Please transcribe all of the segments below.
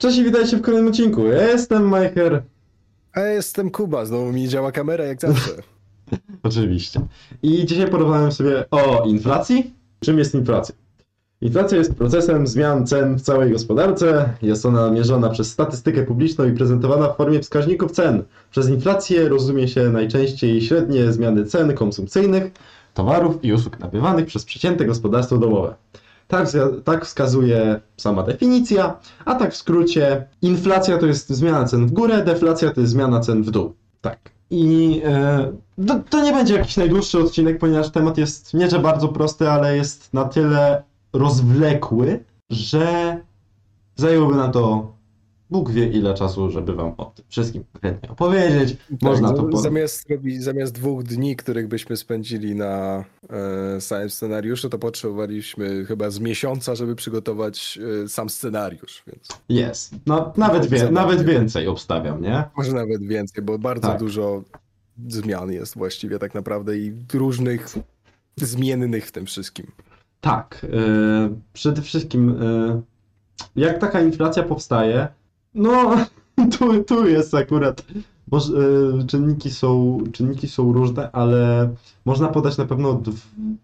Cześć i witajcie w kolejnym odcinku. Ja jestem Majcher. A ja jestem Kuba, znowu mi działa kamera jak zawsze. Oczywiście. I dzisiaj porozmawiam sobie o inflacji. Czym jest inflacja? Inflacja jest procesem zmian cen w całej gospodarce. Jest ona mierzona przez statystykę publiczną i prezentowana w formie wskaźników cen. Przez inflację rozumie się najczęściej średnie zmiany cen konsumpcyjnych, towarów i usług nabywanych przez przeciętne gospodarstwo domowe. Tak, tak wskazuje sama definicja, a tak w skrócie inflacja to jest zmiana cen w górę, deflacja to jest zmiana cen w dół. Tak. I e, to, to nie będzie jakiś najdłuższy odcinek, ponieważ temat jest nie że bardzo prosty, ale jest na tyle rozwlekły, że zajęłoby na to Bóg wie ile czasu, żeby wam o tym wszystkim chętnie opowiedzieć. Można Tak, to po... zamiast, zamiast dwóch dni, których byśmy spędzili na e, samym scenariuszu, to potrzebowaliśmy chyba z miesiąca, żeby przygotować e, sam scenariusz, więc Jest. No, nawet, wie, nawet więcej obstawiam, nie? może nawet więcej, bo bardzo Tak. dużo zmian jest właściwie tak naprawdę i różnych zmiennych w tym wszystkim. Tak. e, przede wszystkim, e, jak taka inflacja powstaje, no tu, tu jest akurat, może, e, czynniki, są, czynniki są różne, ale można podać na pewno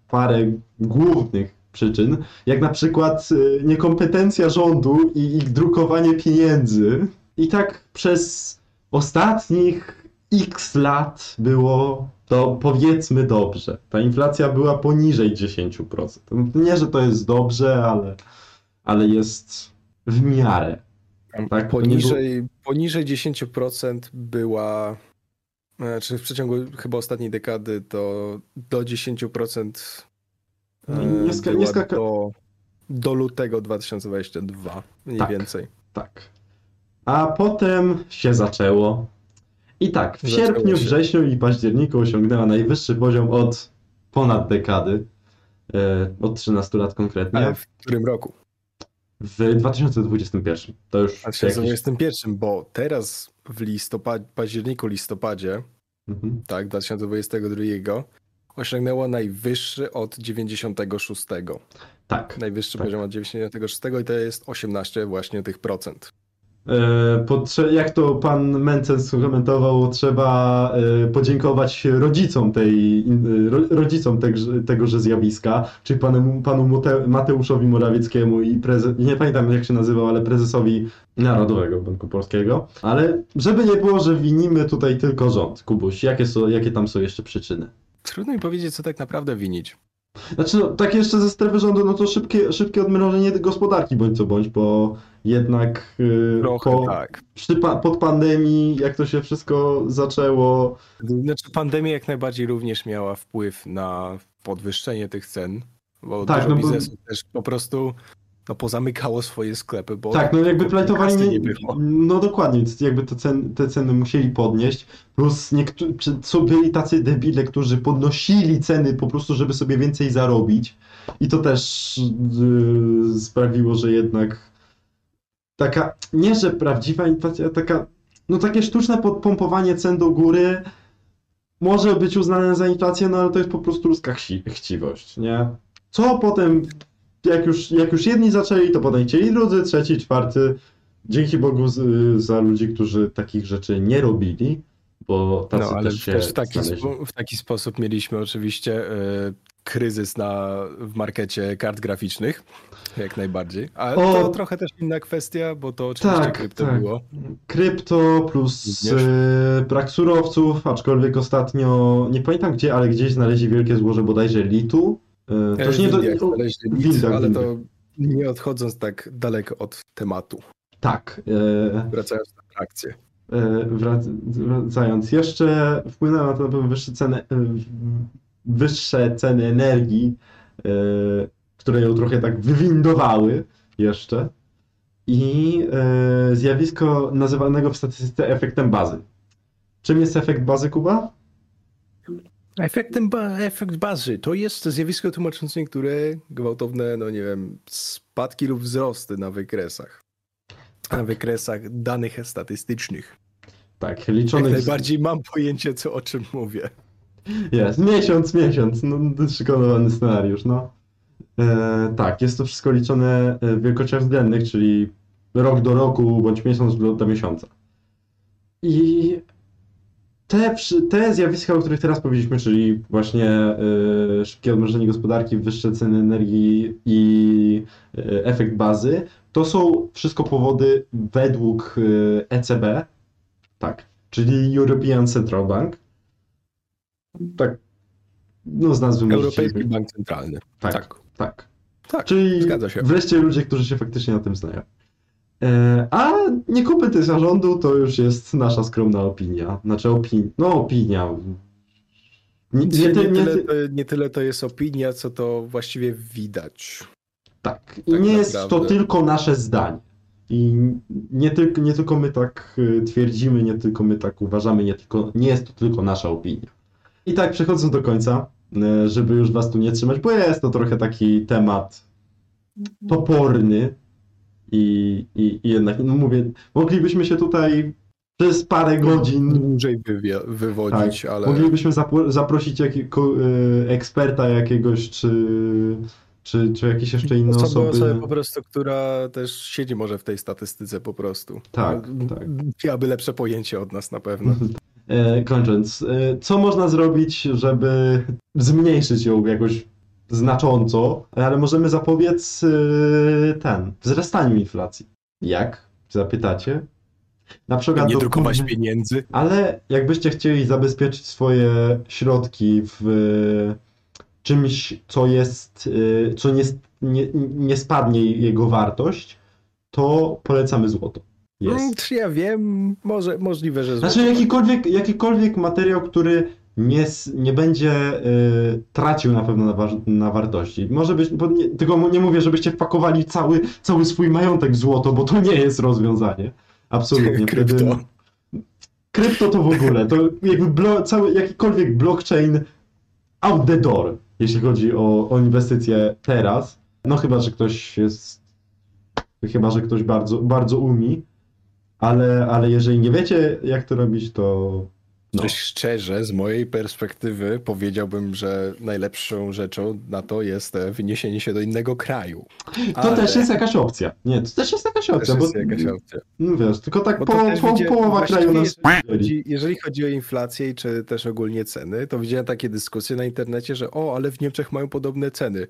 parę głównych przyczyn, jak na przykład e, niekompetencja rządu i ich drukowanie pieniędzy. I tak przez ostatnich x lat było to powiedzmy dobrze. Ta inflacja była poniżej 10%. No, Nie, że to jest dobrze, ale, ale jest w miarę. Tak, Poniżej, poniżej 10% była, znaczy w przeciągu chyba ostatniej dekady to do 10% Nie- e, nie ska- nie była skaka- do, do lutego 2022, mniej Tak. więcej. Tak. A potem się zaczęło. I tak, w Zaczęło sierpniu, się. wrześniu i październiku osiągnęła najwyższy poziom od ponad dekady. e, Od 13 lat konkretnie. Ale w którym roku? W 2021. To już w jakiś... 2021, bo teraz w listopadzie, październiku, listopadzie, Mhm. tak, 2022 osiągnęło najwyższy od 96. Tak. Najwyższy Tak. poziom od 96 i to jest 18 właśnie tych procent. E, jak to pan Mencen komentował, trzeba e, podziękować rodzicom tej, ro- rodzicom tegoże zjawiska, czyli panu, panu Mateuszowi Morawieckiemu i nie pamiętam jak się nazywał, ale prezesowi Narodowego Banku Polskiego. Ale żeby nie było, że winimy tutaj tylko rząd, Kubuś, jakie, są, jakie tam są jeszcze przyczyny? Trudno mi powiedzieć, co tak naprawdę winić. Znaczy, no, tak jeszcze ze strefy rządu, no to szybkie, szybkie odmrożenie gospodarki bądź co bądź, bo jednak yy, Trochę po, tak. przy, pod pandemii, jak to się wszystko zaczęło, Znaczy pandemia jak najbardziej również miała wpływ na podwyższenie tych cen, bo Tak, dużo no bo- też po prostu no, pozamykało swoje sklepy, bo tak, no jakby plajtowali, nie, nie było. no dokładnie, jakby te, cen, te ceny musieli podnieść, plus niektórzy, są byli tacy debile, którzy podnosili ceny po prostu, żeby sobie więcej zarobić i to też yy, sprawiło, że jednak taka, nie że prawdziwa inflacja, taka, no takie sztuczne podpompowanie cen do góry może być uznane za inflację, no ale to jest po prostu ludzka chci chciwość, nie? Co potem, jak już, jak już jedni zaczęli, to potem chcieli drudzy, trzeci, czwarty. Dzięki Bogu z, za ludzi, którzy takich rzeczy nie robili, bo tacy No, ale też się też w taki, w taki sposób mieliśmy oczywiście e, kryzys na, w markecie kart graficznych, jak najbardziej. Ale O! to trochę też inna kwestia, bo to oczywiście Tak, krypto tak. było. Krypto plus e, brak surowców, aczkolwiek ostatnio, nie pamiętam gdzie, ale gdzieś znaleźli wielkie złoże bodajże litu. E, to nie do, Indiach ale to nie odchodząc tak daleko od tematu, Tak. E, wracając na akcję. E, wrac- Wracając, jeszcze wpłynęły na to na pewno wyższe ceny, wyższe ceny energii, które ją trochę tak wywindowały jeszcze. I zjawisko nazywanego w statystyce efektem bazy. Czym jest efekt bazy, Kuba? Efektem ba- efekt bazy to jest zjawisko tłumaczące niektóre gwałtowne, no nie wiem, spadki lub wzrosty na wykresach. Na wykresach danych statystycznych. Tak, Jak liczonych. najbardziej mam pojęcie, co o czym mówię. Jest, miesiąc, miesiąc, no, wyszykowany scenariusz, no. E, tak, jest to wszystko liczone w wielkościach względnych, czyli rok do roku, bądź miesiąc do, do miesiąca. I te, te zjawiska, o których teraz powiedzieliśmy, czyli właśnie y, szybkie odmrożenie gospodarki, wyższe ceny energii i y, efekt bazy, to są wszystko powody według y, ECB, tak, czyli European Central Bank. Tak, no z nazwy. Europejski Bank Centralny. Tak, Tak. tak. Tak, Czyli wreszcie ludzie, którzy się faktycznie na tym znają. E, a niekompetencja rządu to już jest nasza skromna opinia. Znaczy opinia, no opinia. Nie, Nie, nie, nie, ty- nie, tyle, ty- to, nie tyle to jest opinia, co to właściwie widać. tak. I tak nie jest to naprawdę. tylko nasze zdanie. I nie tylko, nie tylko my tak y, twierdzimy, nie tylko my tak uważamy, nie, tylko, nie jest to tylko nasza opinia. I tak przechodząc do końca, y, żeby już was tu nie trzymać, bo jest to trochę taki temat toporny i, i, i jednak, no mówię, moglibyśmy się tutaj przez parę godzin, Dłużej wywie- wywodzić, tak, ale moglibyśmy zapro- zaprosić jakiego, y, eksperta jakiegoś, czy, czy, czy jakieś jeszcze inne osobę, osoby. osobę po prostu, która też siedzi może w tej statystyce po prostu. Tak, No, tak. Miałaby lepsze pojęcie od nas na pewno. E, kończąc, e, co można zrobić, żeby zmniejszyć ją jakoś znacząco, ale możemy zapobiec e, ten, wzrastaniu inflacji. Jak? Zapytacie? Na przykład Nie do- drukować pieniędzy. Ale jakbyście chcieli zabezpieczyć swoje środki w czymś, co jest, e, co nie, nie, nie spadnie jego wartość, to polecamy złoto. Mm, Jest. Czy ja wiem, może, możliwe, że Znaczy złoto- jakikolwiek, jakikolwiek materiał, który nie, nie będzie y, tracił na pewno na, wa- na wartości. Może być, nie, tylko nie mówię, żebyście wpakowali cały, cały swój majątek w złoto, bo to nie jest rozwiązanie. Absolutnie. Krypto. Wtedy- Krypto to w ogóle, to jakby blo, cały, jakikolwiek blockchain out the door, jeśli chodzi o, o inwestycje teraz. No chyba, że ktoś jest, chyba, że ktoś bardzo, bardzo umi, ale, ale jeżeli nie wiecie, jak to robić, to no. Dość szczerze, z mojej perspektywy powiedziałbym, że najlepszą rzeczą na to jest e, wyniesienie się do innego kraju. To Ale- też jest jakaś opcja. Nie, to też jest jakaś Też opcja, bo jest jakaś opcja. no wiesz, tylko tak po, to też po, widzia- połowa kraju nas jeżeli chodzi, jeżeli chodzi o inflację, czy też ogólnie ceny, to widziałem takie dyskusje na internecie, że o, ale w Niemczech mają podobne ceny.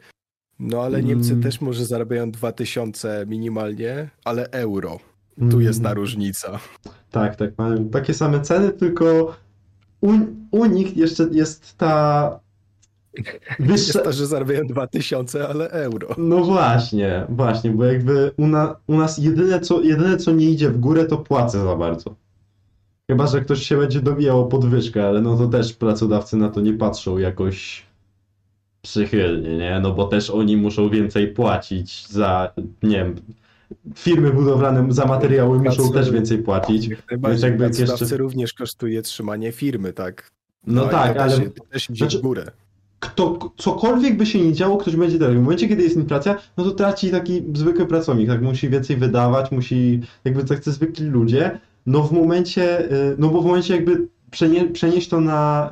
No ale Niemcy Mm. też może zarabiają 2000 minimalnie, ale euro. Tu jest ta Mm. różnica. Tak, tak, mają takie same ceny, tylko u, u nich jeszcze jest ta wyższa... Jest to, że zarabiają 2000, ale euro. No właśnie, właśnie, bo jakby u, na, u nas jedyne co, jedyne co nie idzie w górę, to płacę za bardzo. Chyba, że ktoś się będzie dobijał o podwyżkę, ale no to też pracodawcy na to nie patrzą jakoś przychylnie, nie? No bo też oni muszą więcej płacić za, nie wiem, firmy budowlane za materiały muszą też więcej płacić. Najbardziej. jakby jeszcze- również kosztuje trzymanie firmy, tak? No, i tak, ale też, też idzie znaczy- w górę. kto, cokolwiek by się nie działo, ktoś będzie dalej. W momencie, kiedy jest inflacja, no to traci taki zwykły pracownik, tak musi więcej wydawać, musi, jakby tak te zwykli ludzie, no w momencie, y, no bo w momencie jakby przenie, przenieść to na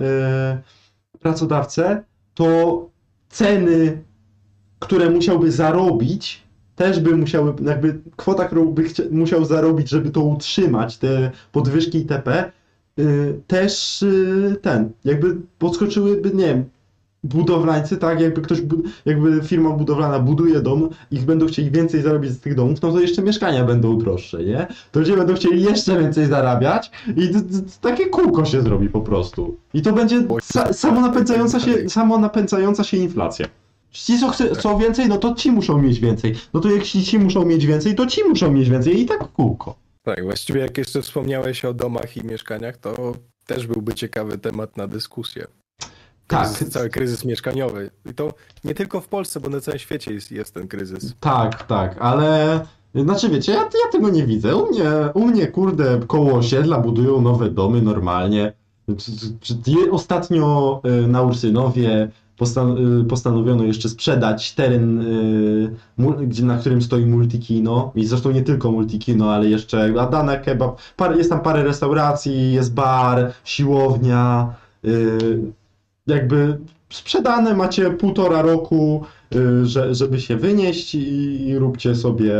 y, pracodawcę, to ceny, które musiałby zarobić, też by musiały, jakby kwota, którą by chcia, musiał zarobić, żeby to utrzymać, te podwyżki itp., y, też y, ten, jakby podskoczyłyby, nie wiem, budowlańcy, tak, jakby ktoś, jakby firma budowlana buduje dom i będą chcieli więcej zarobić z tych domów, no to jeszcze mieszkania będą droższe, nie? To ludzie będą chcieli jeszcze więcej zarabiać i takie kółko się zrobi po prostu. I to będzie sa, samo napędzająca się, samo napędzająca się inflacja. Ci, co chce, chcą więcej, no to ci muszą mieć więcej. No to jeśli ci muszą mieć więcej, to ci muszą mieć więcej i tak kółko. Tak, właściwie jak jeszcze wspomniałeś o domach i mieszkaniach, to też byłby ciekawy temat na dyskusję. Tak, Kryzys, cały kryzys mieszkaniowy. I to nie tylko w Polsce, bo na całym świecie jest, jest ten kryzys. Tak, tak, ale znaczy wiecie, ja, ja tego nie widzę. U mnie, u mnie, kurde, koło osiedla budują nowe domy normalnie. Ostatnio y, na Ursynowie postan- y, postanowiono jeszcze sprzedać teren, y, gdzie, na którym stoi multikino. I zresztą nie tylko multikino, ale jeszcze Adana Kebab. Jest tam parę restauracji, jest bar, siłownia. y, Jakby sprzedane macie półtora roku że, żeby się wynieść i, i róbcie sobie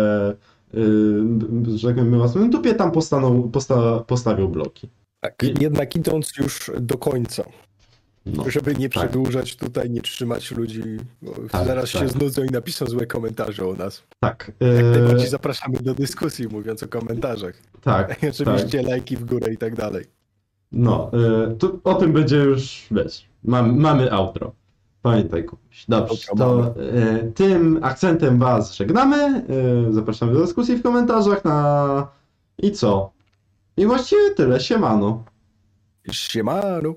że tak powiem, myła swoją dupie, tam postaną, posta, postawią bloki. Tak, I- jednak idąc już do końca, No. żeby nie tak. przedłużać tutaj, nie trzymać ludzi, bo Tak, zaraz się tak. znudzą i napiszą złe komentarze o nas. Tak, Jak najbardziej zapraszamy do dyskusji, mówiąc o komentarzach. tak, I oczywiście lajki w górę i tak dalej. No, y, to o tym będzie już, wiesz, mam, mamy outro. Pamiętaj kupić. Dobrze, to y, tym akcentem was żegnamy. Zapraszamy do dyskusji w komentarzach na... I co? I właściwie tyle, siemano. Siemano.